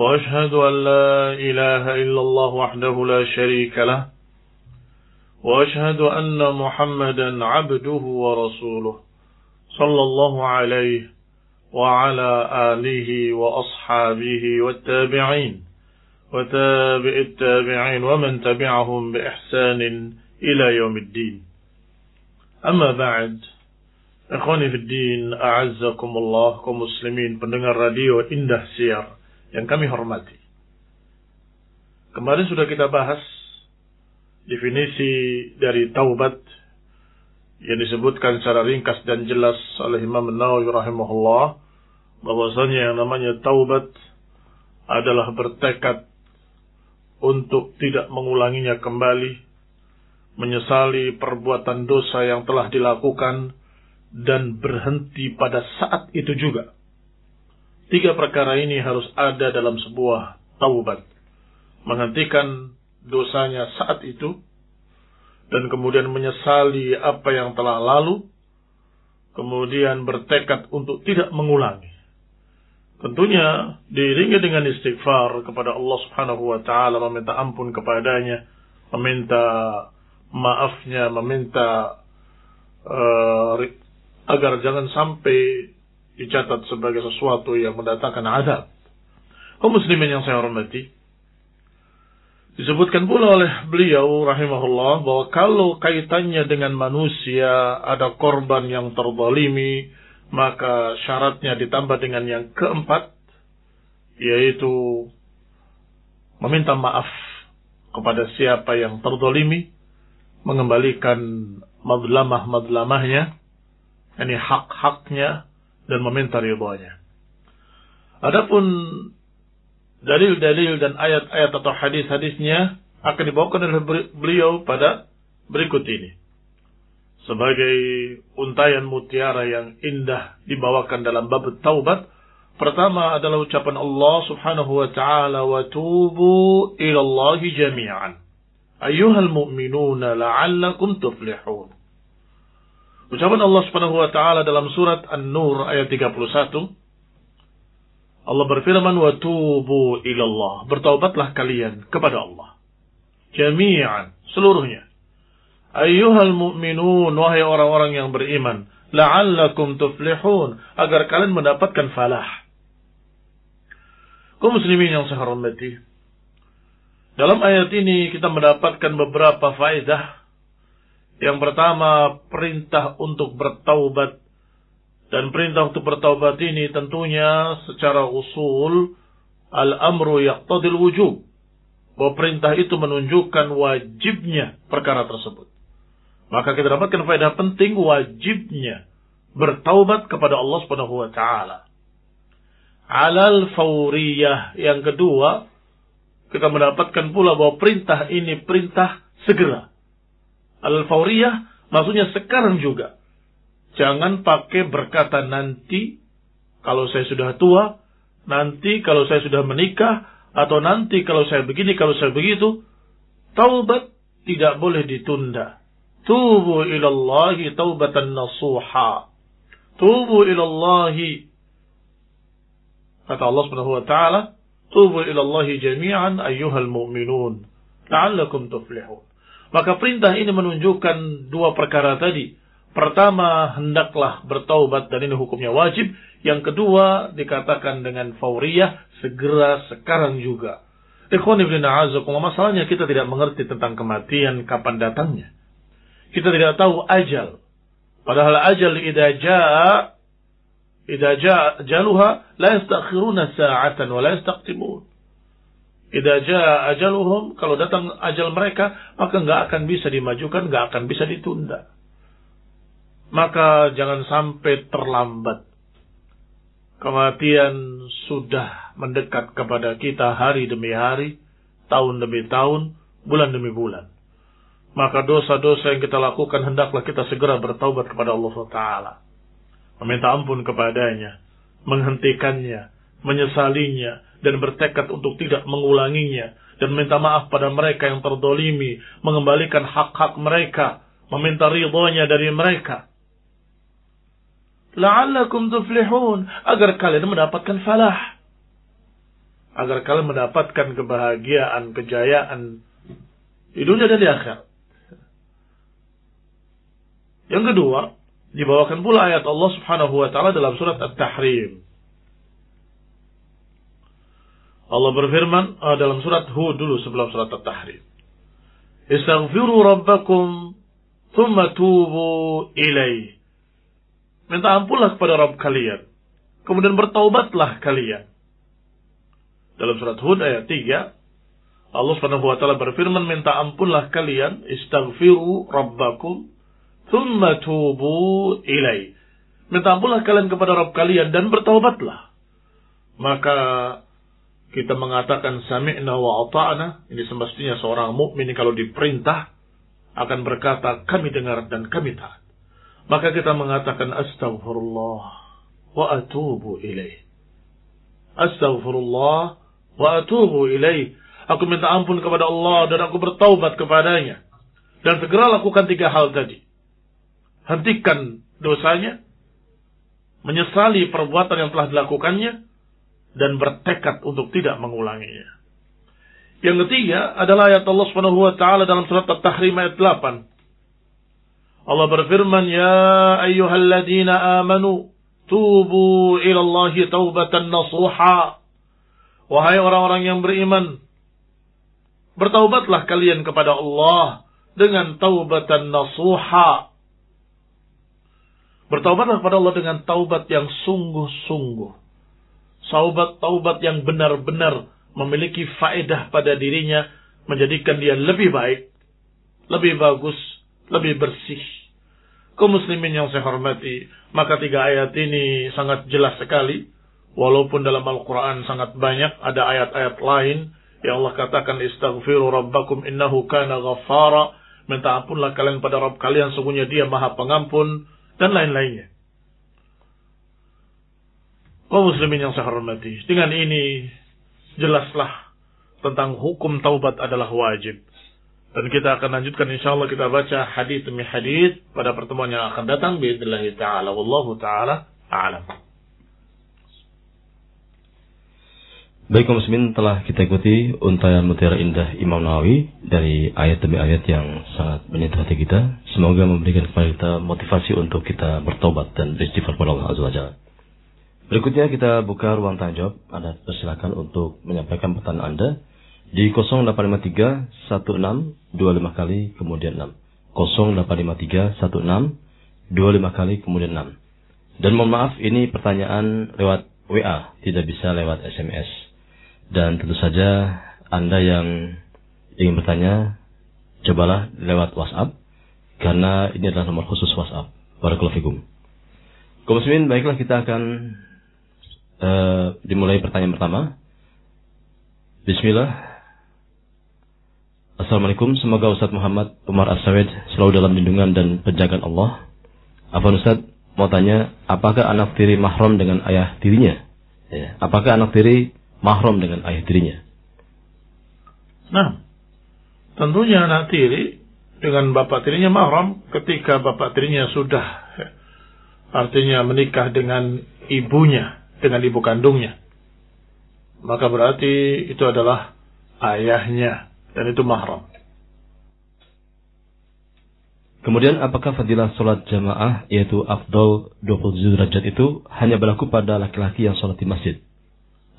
وأشهد أن لا إله إلا الله وحده لا شريك له وأشهد أن محمدا عبده ورسوله صلى الله عليه وعلى آله وأصحابه والتابعين وتابع التابعين ومن تبعهم بإحسان إلى يوم الدين. أما بعد إخواني في الدين أعزكم الله كمسلمين pendengar radio Indah Siar. Yang kami hormati. Kemarin sudah kita bahas definisi dari taubat yang disebutkan secara ringkas dan jelas oleh Imam Nawawi rahimahullah bahwasanya yang namanya taubat adalah bertekad untuk tidak mengulanginya kembali, menyesali perbuatan dosa yang telah dilakukan dan berhenti pada saat itu juga Tiga perkara ini harus ada dalam sebuah taubat. Menghentikan dosanya saat itu, dan kemudian menyesali apa yang telah lalu, kemudian bertekad untuk tidak mengulangi. Tentunya diiringi dengan istighfar kepada Allah Subhanahu wa taala, meminta ampun kepadanya, meminta maafnya, meminta uh, agar jangan sampai dicatat sebagai sesuatu yang mendatangkan azab. Kaum muslimin yang saya hormati, disebutkan pula oleh beliau rahimahullah bahwa kalau kaitannya dengan manusia ada korban yang terzalimi, maka syaratnya ditambah dengan yang keempat, yaitu meminta maaf kepada siapa yang terzalimi, mengembalikan madlamah-madlamahnya, ini hak-haknya, dan meminta ridhonya. Adapun dalil-dalil dan ayat-ayat atau hadis-hadisnya akan dibawakan oleh beliau pada berikut ini. Sebagai untayan mutiara yang indah dibawakan dalam bab taubat, pertama adalah ucapan Allah Subhanahu wa taala wa tubu ila Allah jami'an. Ayuhal mu'minuna la'allakum tuflihun. Ucapan Allah Subhanahu wa taala dalam surat An-Nur ayat 31 Allah berfirman wa tubu ilallah. Bertaubatlah kalian kepada Allah. Jami'an seluruhnya. Ayyuhal mu'minun wahai orang-orang yang beriman la'allakum tuflihun agar kalian mendapatkan falah. Kaum muslimin yang saya hormati dalam ayat ini kita mendapatkan beberapa faedah yang pertama, perintah untuk bertaubat. Dan perintah untuk bertaubat ini tentunya secara usul al-amru yaqtadil wujub. Bahwa perintah itu menunjukkan wajibnya perkara tersebut. Maka kita dapatkan faedah penting wajibnya bertaubat kepada Allah Subhanahu wa taala. Alal fauriyah yang kedua kita mendapatkan pula bahwa perintah ini perintah segera Al-Fauriyah maksudnya sekarang juga. Jangan pakai berkata nanti kalau saya sudah tua, nanti kalau saya sudah menikah, atau nanti kalau saya begini, kalau saya begitu. Taubat tidak boleh ditunda. Tubu ilallahi taubatan nasuha. Tubu ilallahi. Kata Allah subhanahu wa ta'ala. Tubu ilallahi jami'an ayyuhal mu'minun. La'allakum tuflihun. Maka perintah ini menunjukkan dua perkara tadi. Pertama, hendaklah bertaubat dan ini hukumnya wajib. Yang kedua, dikatakan dengan fauriyah, segera sekarang juga. Ikhwan ibn a'azakumullah, masalahnya kita tidak mengerti tentang kematian, kapan datangnya. Kita tidak tahu ajal. Padahal ajal idha ja'a, idha ja'a jaluha, la yastakhiruna sa'atan wa la yastaqtimun. Idza jaa ajaluhum, kalau datang ajal mereka, maka nggak akan bisa dimajukan, nggak akan bisa ditunda. Maka jangan sampai terlambat. Kematian sudah mendekat kepada kita hari demi hari, tahun demi tahun, bulan demi bulan. maka dosa-dosa yang kita lakukan hendaklah kita segera bertaubat kepada Allah Taala, meminta ampun kepadanya, menghentikannya, menyesalinya, dan bertekad untuk tidak mengulanginya, dan minta maaf pada mereka yang terdolimi, mengembalikan hak-hak mereka, meminta ridhonya dari mereka. La'allakum tuflihun, agar kalian mendapatkan falah. Agar kalian mendapatkan kebahagiaan, kejayaan di dunia dan. Yang kedua, dibawakan pula ayat Allah Subhanahu wa taala dalam surat At-Tahrim. Allah berfirman uh, dalam surat Hud dulu sebelum surat At-Tahrim. Istaghfiru rabbakum thumma tubu ilaih. Minta ampunlah kepada Rabb kalian. Kemudian bertaubatlah kalian. Dalam surat Hud ayat 3, Allah Subhanahu wa taala berfirman minta ampunlah kalian istaghfiru rabbakum Thumma tubu ilai. Minta ampunlah kalian kepada Rabb kalian dan bertaubatlah. Maka kita mengatakan sami'na wa ata'na. Ini semestinya seorang mukmin kalau diperintah akan berkata kami dengar dan kami taat. Maka kita mengatakan astaghfirullah wa atubu ilaih. Astaghfirullah wa atubu ilaih. Aku minta ampun kepada Allah dan aku bertaubat kepadanya. Dan segera lakukan tiga hal tadi hentikan dosanya, menyesali perbuatan yang telah dilakukannya, dan bertekad untuk tidak mengulanginya. Yang ketiga adalah ayat Allah Subhanahu wa taala dalam surat At-Tahrim ayat 8. Allah berfirman, "Ya ayyuhalladzina amanu, tubu ila Allah taubatan nasuha." Wahai orang-orang yang beriman, bertaubatlah kalian kepada Allah dengan taubatan nasuha, Bertaubatlah kepada Allah dengan taubat yang sungguh-sungguh. Taubat taubat yang benar-benar memiliki faedah pada dirinya, menjadikan dia lebih baik, lebih bagus, lebih bersih. Kau muslimin yang saya hormati, maka tiga ayat ini sangat jelas sekali. Walaupun dalam Al-Quran sangat banyak, ada ayat-ayat lain yang Allah katakan istaghfiru rabbakum innahu kana ghaffara. Minta ampunlah kalian pada Rabb kalian, sungguhnya dia maha pengampun, dan lain-lainnya. Kaum muslimin yang saya hormati, dengan ini jelaslah tentang hukum taubat adalah wajib. Dan kita akan lanjutkan insya Allah kita baca hadis demi hadis pada pertemuan yang akan datang. Bismillahirrahmanirrahim. ta'ala. Wallahu ta'ala a'lam. Baik kaum muslimin telah kita ikuti untayan mutiara indah Imam Nawawi dari ayat demi ayat yang sangat menyentuh hati kita. Semoga memberikan kepada kita motivasi untuk kita bertobat dan beristighfar kepada Allah Azza wa Berikutnya kita buka ruang tanya jawab. Anda persilakan untuk menyampaikan pertanyaan Anda di 0853 16 25 kali kemudian 6. 0853 16 25 kali kemudian 6. Dan mohon maaf ini pertanyaan lewat WA, tidak bisa lewat SMS. Dan tentu saja Anda yang ingin bertanya, cobalah lewat WhatsApp, karena ini adalah nomor khusus WhatsApp. Barakallahu fikum. Muslimin, baiklah kita akan uh, dimulai pertanyaan pertama. Bismillah. Assalamualaikum, semoga Ustaz Muhammad Umar As-Sawid selalu dalam lindungan dan penjagaan Allah. Apa Ustaz mau tanya, apakah anak tiri mahram dengan ayah tirinya? Ya. Apakah anak tiri mahram dengan ayah tirinya. Nah, tentunya anak tiri dengan bapak tirinya mahram ketika bapak tirinya sudah artinya menikah dengan ibunya, dengan ibu kandungnya. Maka berarti itu adalah ayahnya dan itu mahram. Kemudian apakah fadilah sholat jamaah yaitu afdol 27 derajat itu hanya berlaku pada laki-laki yang sholat di masjid?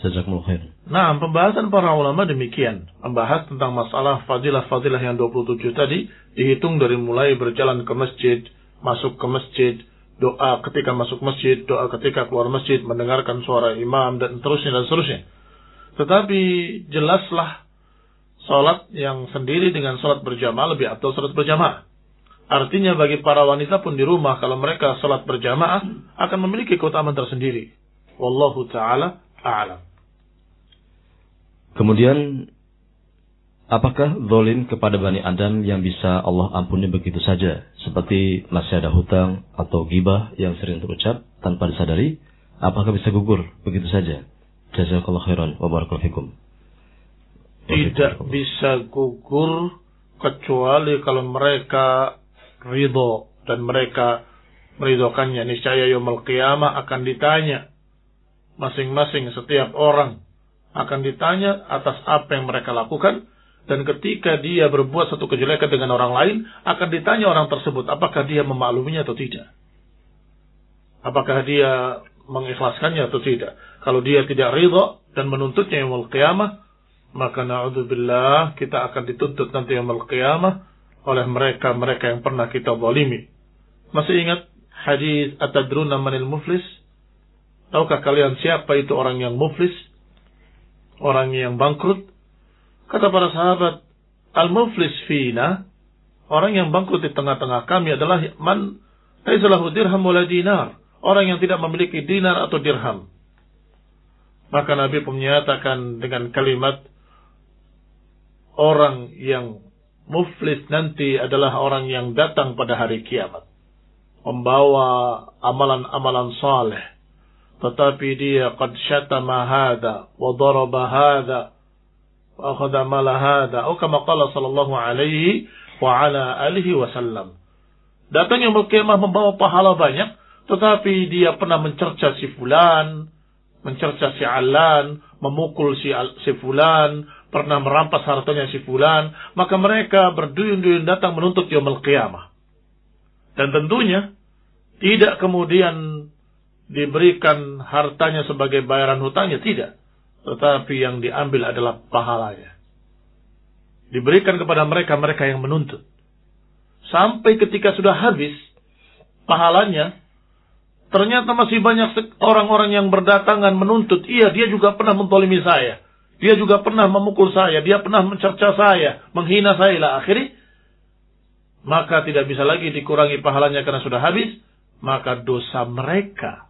Jazakumullah khair. Nah, pembahasan para ulama demikian. Membahas tentang masalah fadilah-fadilah yang 27 tadi dihitung dari mulai berjalan ke masjid, masuk ke masjid, doa ketika masuk masjid, doa ketika keluar masjid, mendengarkan suara imam dan terusnya dan seterusnya. Tetapi jelaslah salat yang sendiri dengan salat berjamaah lebih atau salat berjamaah. Artinya bagi para wanita pun di rumah kalau mereka salat berjamaah akan memiliki keutamaan tersendiri. Wallahu taala a'lam. Kemudian Apakah zolim kepada Bani Adam yang bisa Allah ampuni begitu saja? Seperti masih ada hutang atau gibah yang sering terucap tanpa disadari? Apakah bisa gugur begitu saja? Jazakallah khairan wa barakallahu Tidak bisa gugur kecuali kalau mereka ridho dan mereka meridhokannya. Niscaya yaumul qiyamah akan ditanya masing-masing setiap orang akan ditanya atas apa yang mereka lakukan dan ketika dia berbuat satu kejelekan dengan orang lain, akan ditanya orang tersebut, apakah dia memakluminya atau tidak. Apakah dia mengikhlaskannya atau tidak. Kalau dia tidak ridho dan menuntutnya yang qiyamah, maka na'udzubillah kita akan dituntut nanti yang qiyamah oleh mereka-mereka yang pernah kita zalimi. Masih ingat hadis atadruna manil muflis? Tahukah kalian siapa itu orang yang muflis? Orang yang bangkrut? Kata para sahabat, al-muflis fina, orang yang bangkrut di tengah-tengah kami adalah man laisalahu dirham wala dinar, orang yang tidak memiliki dinar atau dirham. Maka Nabi pun menyatakan dengan kalimat orang yang muflis nanti adalah orang yang datang pada hari kiamat. Membawa amalan-amalan saleh. Tetapi dia qad syatama hada wa daraba wa akhadha mala hadha atau kama qala sallallahu alaihi wa ala alihi. Datang yang berkemah membawa pahala banyak, tetapi dia pernah mencerca si fulan, mencerca si alan, memukul si, al, si fulan, pernah merampas hartanya si fulan, maka mereka berduyun-duyun datang menuntut yaumul qiyamah. Dan tentunya tidak kemudian diberikan hartanya sebagai bayaran hutangnya, tidak tetapi yang diambil adalah pahalanya. Diberikan kepada mereka-mereka yang menuntut. Sampai ketika sudah habis pahalanya, ternyata masih banyak orang-orang yang berdatangan menuntut. Iya, dia juga pernah mentolimi saya. Dia juga pernah memukul saya. Dia pernah mencerca saya. Menghina saya lah. Akhirnya, maka tidak bisa lagi dikurangi pahalanya karena sudah habis. Maka dosa mereka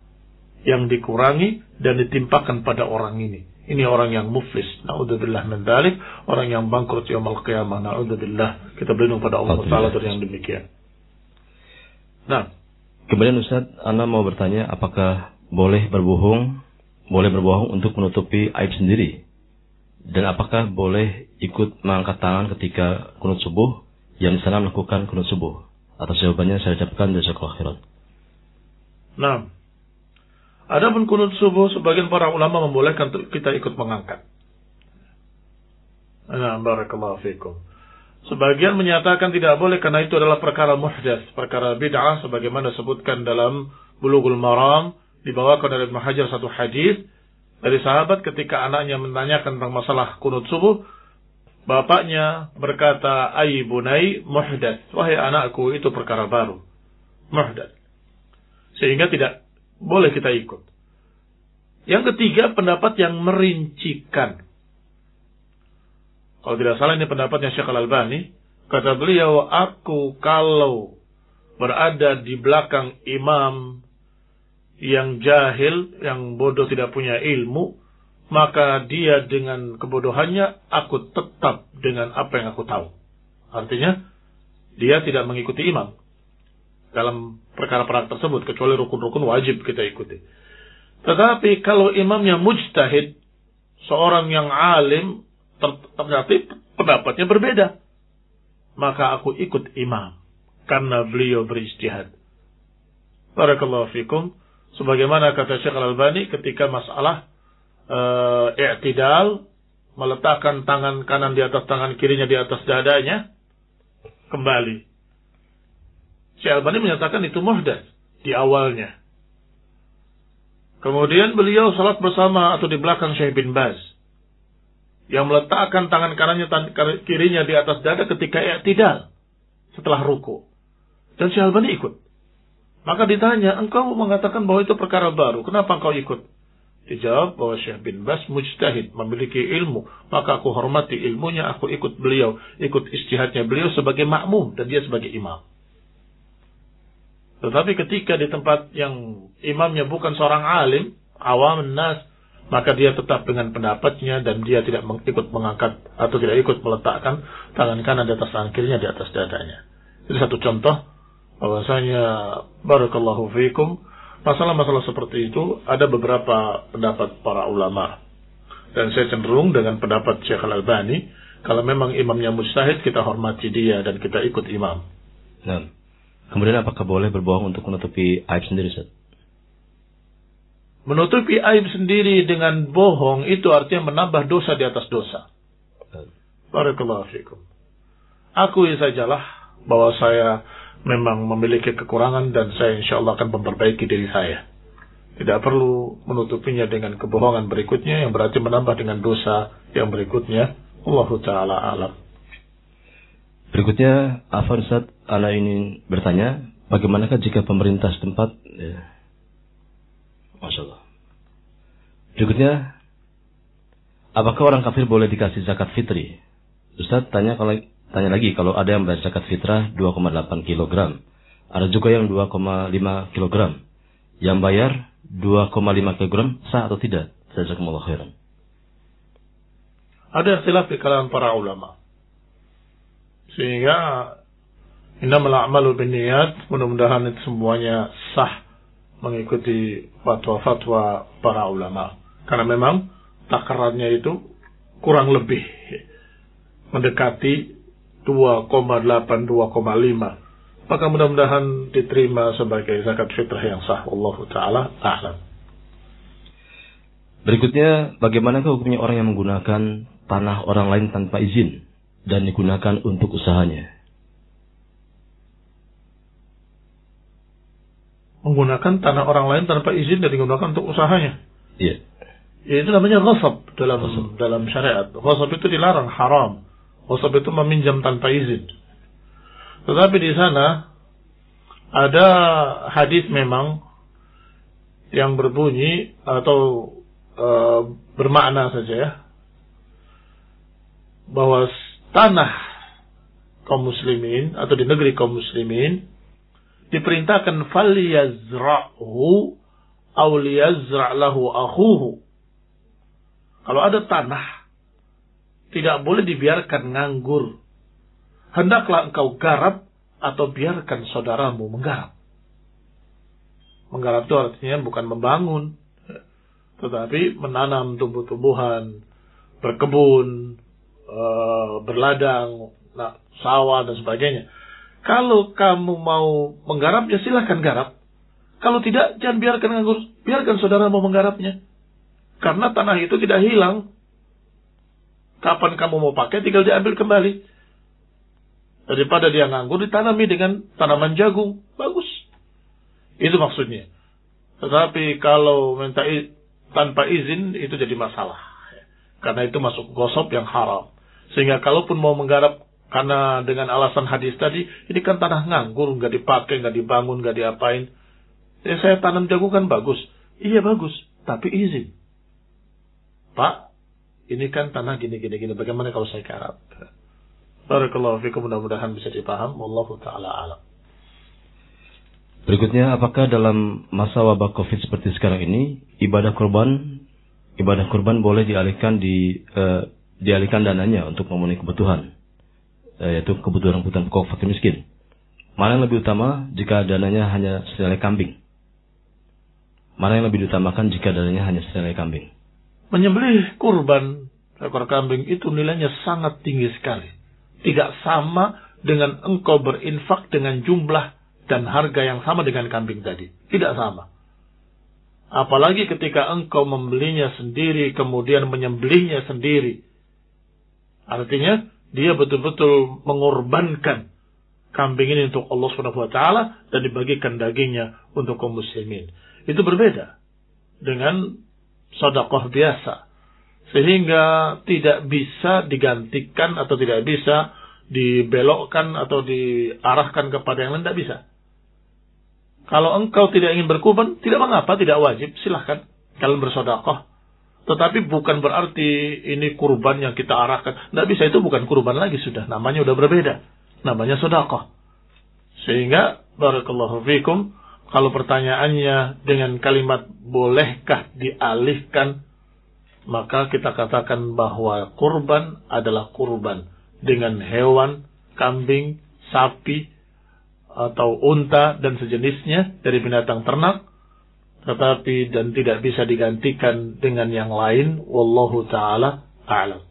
yang dikurangi dan ditimpakan pada orang ini. Ini orang yang muflis. Na'udzubillah min dalik. Orang yang bangkrut yaumul qiyamah. Na'udzubillah. Kita berlindung pada Allah Ta'ala dari yang demikian. Nah. Kemudian Ustaz, Anda mau bertanya apakah boleh berbohong, boleh berbohong untuk menutupi aib sendiri? Dan apakah boleh ikut mengangkat tangan ketika kunut subuh yang di sana melakukan kunut subuh? Atas jawabannya saya ucapkan jazakallahu khairan. Nah, Adapun kunut subuh sebagian para ulama membolehkan kita ikut mengangkat. Nah, barakallahu fikum. Sebagian menyatakan tidak boleh karena itu adalah perkara muhdas, perkara bid'ah sebagaimana disebutkan dalam Bulughul Maram dibawakan dari Ibnu satu hadis dari sahabat ketika anaknya menanyakan tentang masalah kunut subuh, bapaknya berkata, "Ai bunai muhdas." Wahai anakku, itu perkara baru. Muhdas. Sehingga tidak boleh kita ikut. Yang ketiga, pendapat yang merincikan. Kalau tidak salah ini pendapatnya Syekh Al-Albani. Kata beliau, aku kalau berada di belakang imam yang jahil, yang bodoh tidak punya ilmu, maka dia dengan kebodohannya, aku tetap dengan apa yang aku tahu. Artinya, dia tidak mengikuti imam dalam perkara-perkara tersebut kecuali rukun-rukun wajib kita ikuti. Tetapi kalau imamnya mujtahid, seorang yang alim, ternyata pendapatnya berbeda. Maka aku ikut imam karena beliau beristihad. Barakallahu fikum. Sebagaimana kata Syekh Al-Albani ketika masalah uh, i'tidal meletakkan tangan kanan di atas tangan kirinya di atas dadanya kembali Syekh Albani menyatakan itu muhdas di awalnya. Kemudian beliau salat bersama atau di belakang Syekh bin Baz. Yang meletakkan tangan kanannya kirinya di atas dada ketika i'tidal. Setelah ruku. Dan Syekh Albani ikut. Maka ditanya, engkau mengatakan bahwa itu perkara baru. Kenapa engkau ikut? Dijawab bahwa Syekh bin Bas mujtahid, memiliki ilmu. Maka aku hormati ilmunya, aku ikut beliau. Ikut istihadnya beliau sebagai makmum dan dia sebagai imam. Tetapi ketika di tempat yang imamnya bukan seorang alim, awam nas, maka dia tetap dengan pendapatnya dan dia tidak ikut mengangkat atau tidak ikut meletakkan tangan kanan di atas tangan kirinya di atas dadanya. Itu satu contoh bahwasanya barakallahu fiikum masalah-masalah seperti itu ada beberapa pendapat para ulama. Dan saya cenderung dengan pendapat Syekh Al-Albani kalau memang imamnya mustahid kita hormati dia dan kita ikut imam. Nah. Kemudian apakah boleh berbohong untuk menutupi aib sendiri, Ustaz? Menutupi aib sendiri dengan bohong itu artinya menambah dosa di atas dosa. Barakallahu fikum. Akui sajalah bahwa saya memang memiliki kekurangan dan saya insya Allah akan memperbaiki diri saya. Tidak perlu menutupinya dengan kebohongan berikutnya yang berarti menambah dengan dosa yang berikutnya. Allah Ta'ala alam. Berikutnya, Afan Ustaz, Ana ini bertanya, bagaimanakah jika pemerintah setempat ya, Masya Allah. Berikutnya, apakah orang kafir boleh dikasih zakat fitri? Ustaz tanya kalau tanya lagi kalau ada yang bayar zakat fitrah 2,8 kg. Ada juga yang 2,5 kg. Yang bayar 2,5 kg sah atau tidak? Jazakumullah khairan. Ada istilah di kalangan para ulama. Sehingga innamal a'malu binniyat, mudah-mudahan itu semuanya sah mengikuti fatwa-fatwa para ulama. Karena memang takarannya itu kurang lebih mendekati 2,8 2,5 maka mudah-mudahan diterima sebagai zakat fitrah yang sah Allah taala a'lam. Berikutnya, bagaimana hukumnya orang yang menggunakan tanah orang lain tanpa izin dan digunakan untuk usahanya? Menggunakan tanah orang lain tanpa izin dan digunakan untuk usahanya. Iya. Ya, itu namanya ghasab dalam ghasab. dalam syariat. Ghasab itu dilarang, haram. Ghasab itu meminjam tanpa izin. Tetapi di sana ada hadis memang yang berbunyi atau e, bermakna saja ya bahwa tanah kaum muslimin atau di negeri kaum muslimin diperintahkan falyazra'hu aw liyazra' lahu akhuhu. Kalau ada tanah tidak boleh dibiarkan nganggur. Hendaklah engkau garap atau biarkan saudaramu menggarap. Menggarap itu artinya bukan membangun, tetapi menanam tumbuh-tumbuhan, berkebun, eh, berladang, sawah dan sebagainya. Kalau kamu mau menggarap, ya silahkan garap. Kalau tidak, jangan biarkan nganggur. Biarkan saudara mau menggarapnya. Karena tanah itu tidak hilang. Kapan kamu mau pakai, tinggal diambil kembali. Daripada dia nganggur, ditanami dengan tanaman jagung. Bagus. Itu maksudnya. Tetapi kalau minta tanpa izin, itu jadi masalah. Karena itu masuk gosop yang haram. Sehingga kalaupun mau menggarap karena dengan alasan hadis tadi, ini kan tanah nganggur, nggak dipakai, nggak dibangun, nggak diapain. Ya saya tanam jagung kan bagus. Iya bagus, tapi izin. Pak, ini kan tanah gini, gini, gini. Bagaimana kalau saya garap? Barakallahu fikum, mudah-mudahan bisa dipaham. Wallahu ta'ala alam. Berikutnya, apakah dalam masa wabah COVID seperti sekarang ini, ibadah kurban, ibadah kurban boleh dialihkan di, uh, dialihkan dananya untuk memenuhi kebutuhan? Eh, yaitu kebutuhan kebutuhan pokok fakir miskin. Mana yang lebih utama jika dananya hanya senilai kambing? Mana yang lebih diutamakan jika dananya hanya senilai kambing? Menyembelih kurban ekor kambing itu nilainya sangat tinggi sekali. Tidak sama dengan engkau berinfak dengan jumlah dan harga yang sama dengan kambing tadi. Tidak sama. Apalagi ketika engkau membelinya sendiri, kemudian menyembelihnya sendiri. Artinya, dia betul-betul mengorbankan kambing ini untuk Allah Subhanahu wa taala dan dibagikan dagingnya untuk kaum muslimin. Itu berbeda dengan sedekah biasa. Sehingga tidak bisa digantikan atau tidak bisa dibelokkan atau diarahkan kepada yang lain tidak bisa. Kalau engkau tidak ingin berkurban, tidak mengapa, tidak wajib, silahkan kalian bersodakoh tetapi bukan berarti ini kurban yang kita arahkan. Tidak bisa, itu bukan kurban lagi sudah. Namanya sudah berbeda. Namanya sodakoh. Sehingga, barakallahu fikum, kalau pertanyaannya dengan kalimat bolehkah dialihkan maka kita katakan bahwa kurban adalah kurban dengan hewan, kambing, sapi, atau unta dan sejenisnya dari binatang ternak, tetapi dan tidak bisa digantikan dengan yang lain. Wallahu taala a'lam.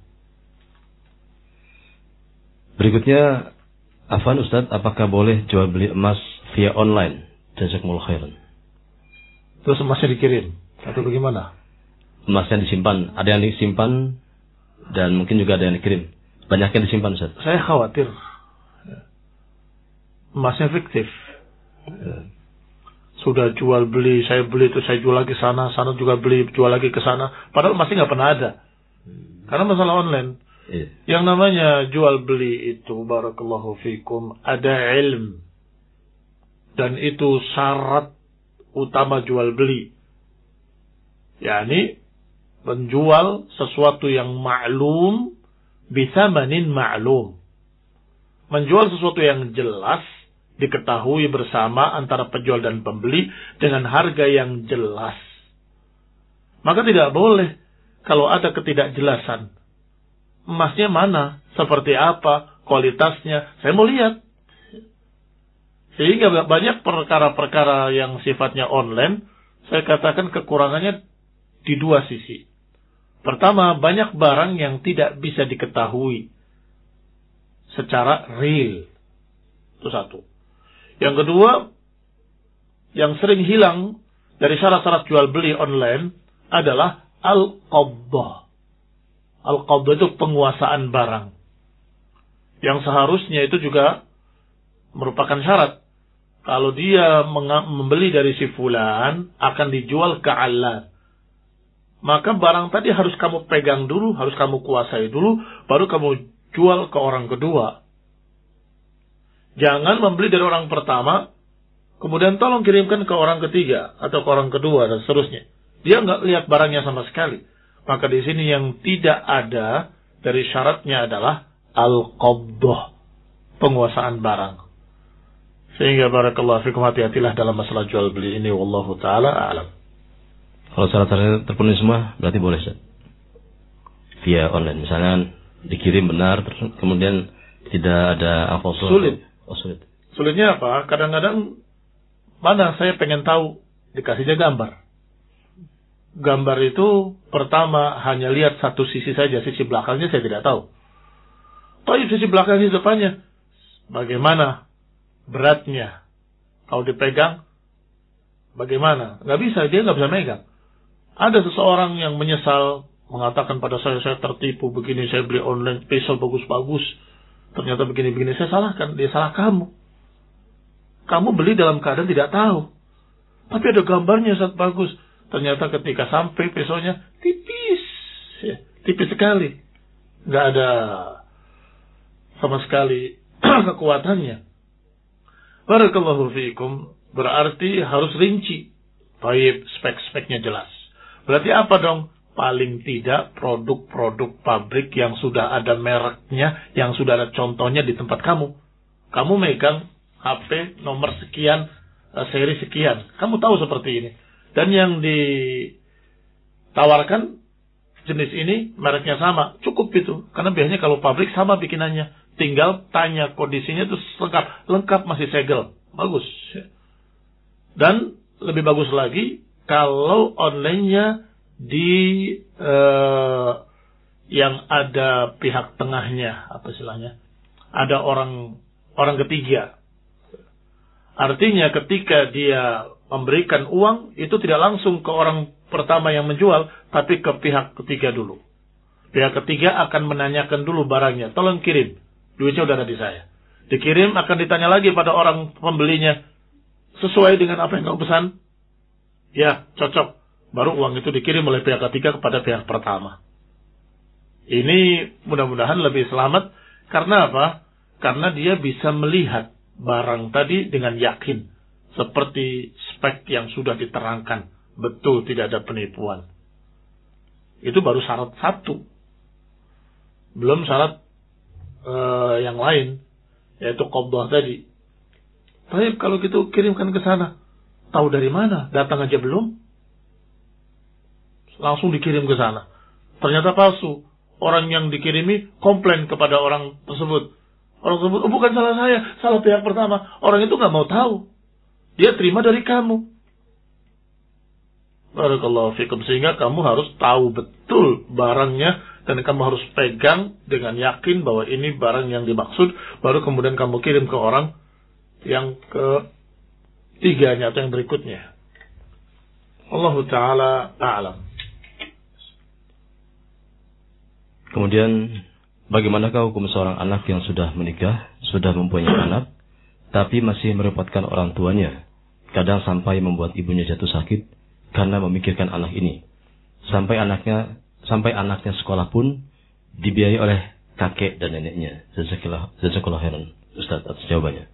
Berikutnya, Afan Ustaz, apakah boleh jual beli emas via online? Jazakumullah khairan. Terus emasnya dikirim atau bagaimana? Emasnya disimpan, ada yang disimpan dan mungkin juga ada yang dikirim. Banyak yang disimpan Ustaz. Saya khawatir emasnya fiktif. Sudah jual beli, saya beli itu saya jual lagi sana, sana juga beli, jual lagi ke sana. Padahal emasnya nggak pernah ada. Karena masalah online. Iya. Yang namanya jual beli itu, barakallahu fikum, ada ilm. Dan itu syarat utama jual beli. yakni menjual sesuatu yang maklum bisa manin maklum. Menjual sesuatu yang jelas diketahui bersama antara penjual dan pembeli dengan harga yang jelas. Maka tidak boleh kalau ada ketidakjelasan. Emasnya mana? Seperti apa? Kualitasnya? Saya mau lihat. Sehingga banyak perkara-perkara yang sifatnya online, saya katakan kekurangannya di dua sisi. Pertama, banyak barang yang tidak bisa diketahui secara real. Itu satu. Yang kedua, yang sering hilang dari syarat-syarat jual beli online adalah al-qabdah. Al-qabdah itu penguasaan barang. Yang seharusnya itu juga merupakan syarat. Kalau dia membeli dari si fulan, akan dijual ke Allah. Maka barang tadi harus kamu pegang dulu, harus kamu kuasai dulu, baru kamu jual ke orang kedua. Jangan membeli dari orang pertama, kemudian tolong kirimkan ke orang ketiga atau ke orang kedua dan seterusnya. Dia nggak lihat barangnya sama sekali. Maka di sini yang tidak ada dari syaratnya adalah al-qabdah, penguasaan barang. Sehingga barakallahu fikum hati-hatilah dalam masalah jual beli ini wallahu taala alam. Kalau syarat-syaratnya terpenuhi semua berarti boleh Ustaz. Via online misalnya dikirim benar terus kemudian tidak ada apa Sulit. Oh, sulit. Sulitnya apa? Kadang-kadang mana saya pengen tahu dikasihnya gambar. Gambar itu pertama hanya lihat satu sisi saja, sisi belakangnya saya tidak tahu. Tapi sisi belakang sisi depannya, bagaimana beratnya? Kalau dipegang, bagaimana? Gak bisa, dia gak bisa megang. Ada seseorang yang menyesal mengatakan pada saya, saya tertipu begini, saya beli online, pisau bagus-bagus Ternyata begini-begini, saya salahkan, dia salah kamu. Kamu beli dalam keadaan tidak tahu. Tapi ada gambarnya saat bagus. Ternyata ketika sampai pisaunya tipis. Ya, tipis sekali. Nggak ada sama sekali kekuatannya. Barakallahu fiikum. Berarti harus rinci. Baik, spek-speknya jelas. Berarti apa dong? Paling tidak produk-produk pabrik yang sudah ada mereknya, yang sudah ada contohnya di tempat kamu. Kamu megang HP nomor sekian, eh, seri sekian. Kamu tahu seperti ini. Dan yang ditawarkan jenis ini mereknya sama. Cukup itu. Karena biasanya kalau pabrik sama bikinannya. Tinggal tanya kondisinya itu lengkap. Lengkap masih segel. Bagus. Dan lebih bagus lagi kalau online-nya di uh, yang ada pihak tengahnya apa istilahnya ada orang orang ketiga. Artinya ketika dia memberikan uang itu tidak langsung ke orang pertama yang menjual tapi ke pihak ketiga dulu. Pihak ketiga akan menanyakan dulu barangnya tolong kirim duitnya udah ada di saya. Dikirim akan ditanya lagi pada orang pembelinya sesuai dengan apa yang kau pesan? Ya cocok baru uang itu dikirim oleh pihak ketiga kepada pihak pertama. Ini mudah-mudahan lebih selamat karena apa? Karena dia bisa melihat barang tadi dengan yakin seperti spek yang sudah diterangkan. Betul tidak ada penipuan. Itu baru syarat satu. Belum syarat uh, yang lain yaitu qabdah tadi. Tapi kalau gitu kirimkan ke sana. Tahu dari mana? Datang aja belum? Langsung dikirim ke sana. Ternyata palsu. Orang yang dikirimi komplain kepada orang tersebut. Orang tersebut, oh, bukan salah saya, salah pihak pertama. Orang itu nggak mau tahu. Dia terima dari kamu. Barakallahu fikum. Sehingga kamu harus tahu betul barangnya dan kamu harus pegang dengan yakin bahwa ini barang yang dimaksud. Baru kemudian kamu kirim ke orang yang ketiganya atau yang berikutnya. Allah Ta'ala a'lam. Kemudian bagaimanakah hukum seorang anak yang sudah menikah, sudah mempunyai anak, tapi masih merepotkan orang tuanya, kadang sampai membuat ibunya jatuh sakit karena memikirkan anak ini. Sampai anaknya sampai anaknya sekolah pun dibiayai oleh kakek dan neneknya. Jazakallah heran. Ustaz atas jawabannya.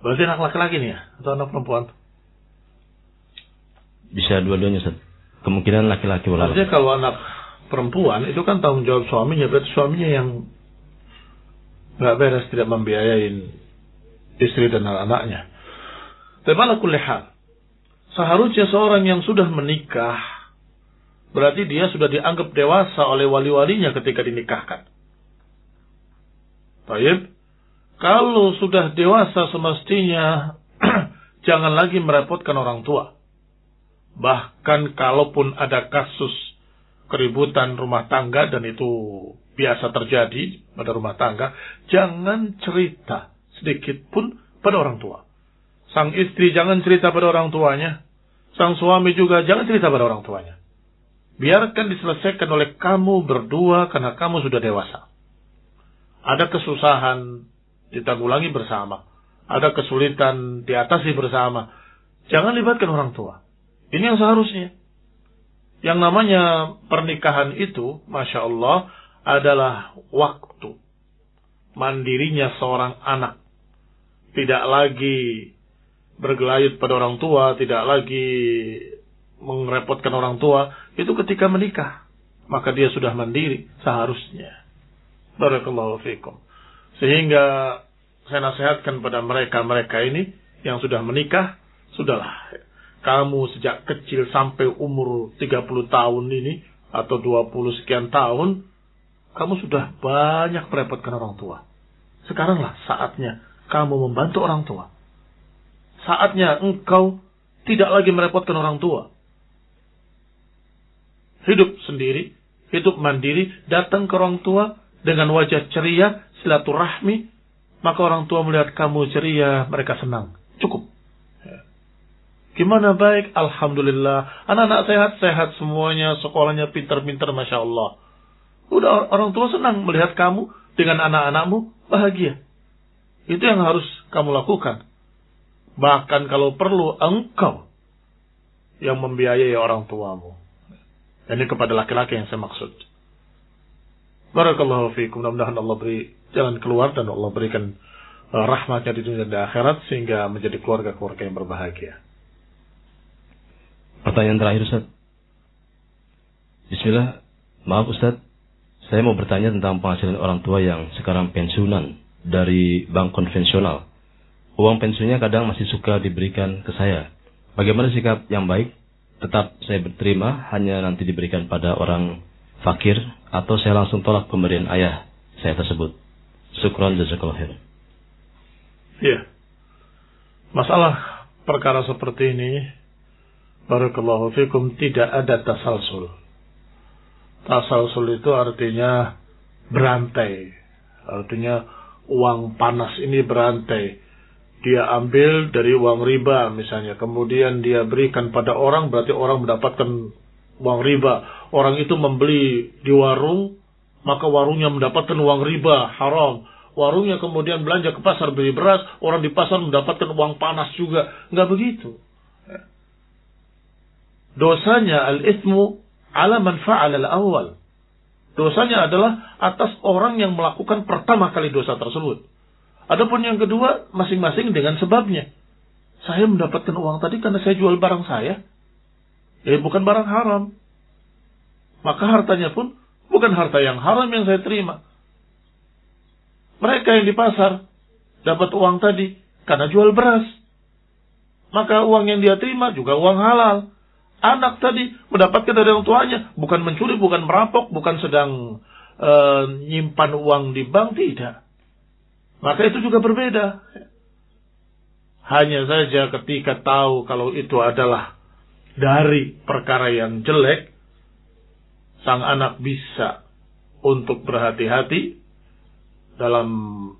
Berarti anak laki-laki nih ya? Atau anak perempuan? Bisa dua-duanya Ustaz. Kemungkinan laki-laki wala. Maksudnya kalau anak perempuan itu kan tanggung jawab suaminya, berarti suaminya yang nggak beres tidak membiayain istri dan anak-anaknya. Tapi malah kulihal. Seharusnya seorang yang sudah menikah, berarti dia sudah dianggap dewasa oleh wali-walinya ketika dinikahkan. Baik. Kalau sudah dewasa semestinya jangan lagi merepotkan orang tua. Bahkan kalaupun ada kasus keributan rumah tangga dan itu biasa terjadi pada rumah tangga, jangan cerita sedikit pun pada orang tua. Sang istri jangan cerita pada orang tuanya. Sang suami juga jangan cerita pada orang tuanya. Biarkan diselesaikan oleh kamu berdua karena kamu sudah dewasa. Ada kesusahan ditanggulangi bersama. Ada kesulitan diatasi bersama. Jangan libatkan orang tua. Ini yang seharusnya. Yang namanya pernikahan itu, Masya Allah, adalah waktu. Mandirinya seorang anak. Tidak lagi bergelayut pada orang tua, tidak lagi merepotkan orang tua. Itu ketika menikah. Maka dia sudah mandiri seharusnya. Barakallahu fikum. Sehingga saya nasihatkan pada mereka-mereka ini yang sudah menikah, sudahlah kamu sejak kecil sampai umur 30 tahun ini atau 20 sekian tahun, kamu sudah banyak merepotkan orang tua. Sekaranglah saatnya kamu membantu orang tua. Saatnya engkau tidak lagi merepotkan orang tua. Hidup sendiri, hidup mandiri, datang ke orang tua dengan wajah ceria, silaturahmi, maka orang tua melihat kamu ceria, mereka senang. Cukup. Gimana baik? Alhamdulillah. Anak-anak sehat-sehat semuanya. Sekolahnya pintar-pintar. Masya Allah. Udah orang tua senang melihat kamu dengan anak-anakmu bahagia. Itu yang harus kamu lakukan. Bahkan kalau perlu engkau yang membiayai orang tuamu. Ini kepada laki-laki yang saya maksud. Barakallahu fiikum. Mudah-mudahan Allah beri jalan keluar dan Allah berikan uh, rahmatnya di dunia dan akhirat sehingga menjadi keluarga-keluarga yang berbahagia. Pertanyaan terakhir Ustaz. Bismillah. Maaf Ustaz. Saya mau bertanya tentang penghasilan orang tua yang sekarang pensiunan dari bank konvensional. Uang pensiunnya kadang masih suka diberikan ke saya. Bagaimana sikap yang baik? Tetap saya berterima hanya nanti diberikan pada orang fakir atau saya langsung tolak pemberian ayah saya tersebut. Syukran jazakallah khair. Iya. Masalah perkara seperti ini Barakallahu fikum tidak ada tasalsul. Tasalsul itu artinya berantai. Artinya uang panas ini berantai. Dia ambil dari uang riba misalnya. Kemudian dia berikan pada orang berarti orang mendapatkan uang riba. Orang itu membeli di warung maka warungnya mendapatkan uang riba haram. Warungnya kemudian belanja ke pasar beli beras, orang di pasar mendapatkan uang panas juga. Enggak begitu. Dosanya al-ithmu ala man fa'ala al-awwal. Dosanya adalah atas orang yang melakukan pertama kali dosa tersebut. Adapun yang kedua, masing-masing dengan sebabnya. Saya mendapatkan uang tadi karena saya jual barang saya. Ya bukan barang haram. Maka hartanya pun bukan harta yang haram yang saya terima. Mereka yang di pasar dapat uang tadi karena jual beras. Maka uang yang dia terima juga uang halal. Anak tadi mendapatkan dari orang tuanya, bukan mencuri, bukan merampok, bukan sedang e, nyimpan uang di bank, tidak. Maka itu juga berbeda. Hanya saja ketika tahu kalau itu adalah dari perkara yang jelek, sang anak bisa untuk berhati-hati dalam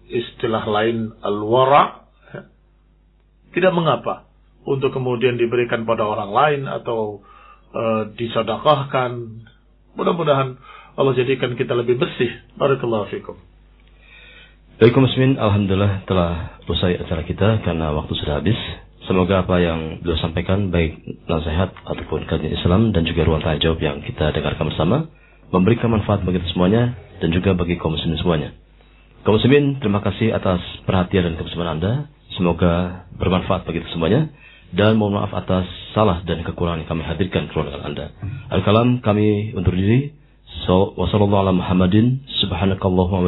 istilah lain al-wara tidak mengapa untuk kemudian diberikan pada orang lain atau e, disedekahkan. Mudah-mudahan Allah jadikan kita lebih bersih. Barakallahu fikum. Baik Alhamdulillah telah usai acara kita karena waktu sudah habis. Semoga apa yang beliau sampaikan baik nasihat ataupun kajian Islam dan juga ruang tanya jawab yang kita dengarkan bersama memberikan manfaat bagi kita semuanya dan juga bagi kaum muslimin semuanya. Kaum muslimin, terima kasih atas perhatian dan kebersamaan Anda. Semoga bermanfaat bagi kita semuanya dan mohon maaf atas salah dan kekurangan yang kami hadirkan keluarga Anda. Al-kalam kami undur diri. So, wassalamualaikum Muhammadin subhanakallahumma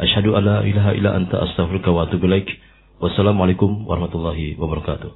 asyhadu alla ilaha illa anta astaghfiruka wa atubu ilaik. Wassalamualaikum warahmatullahi wabarakatuh.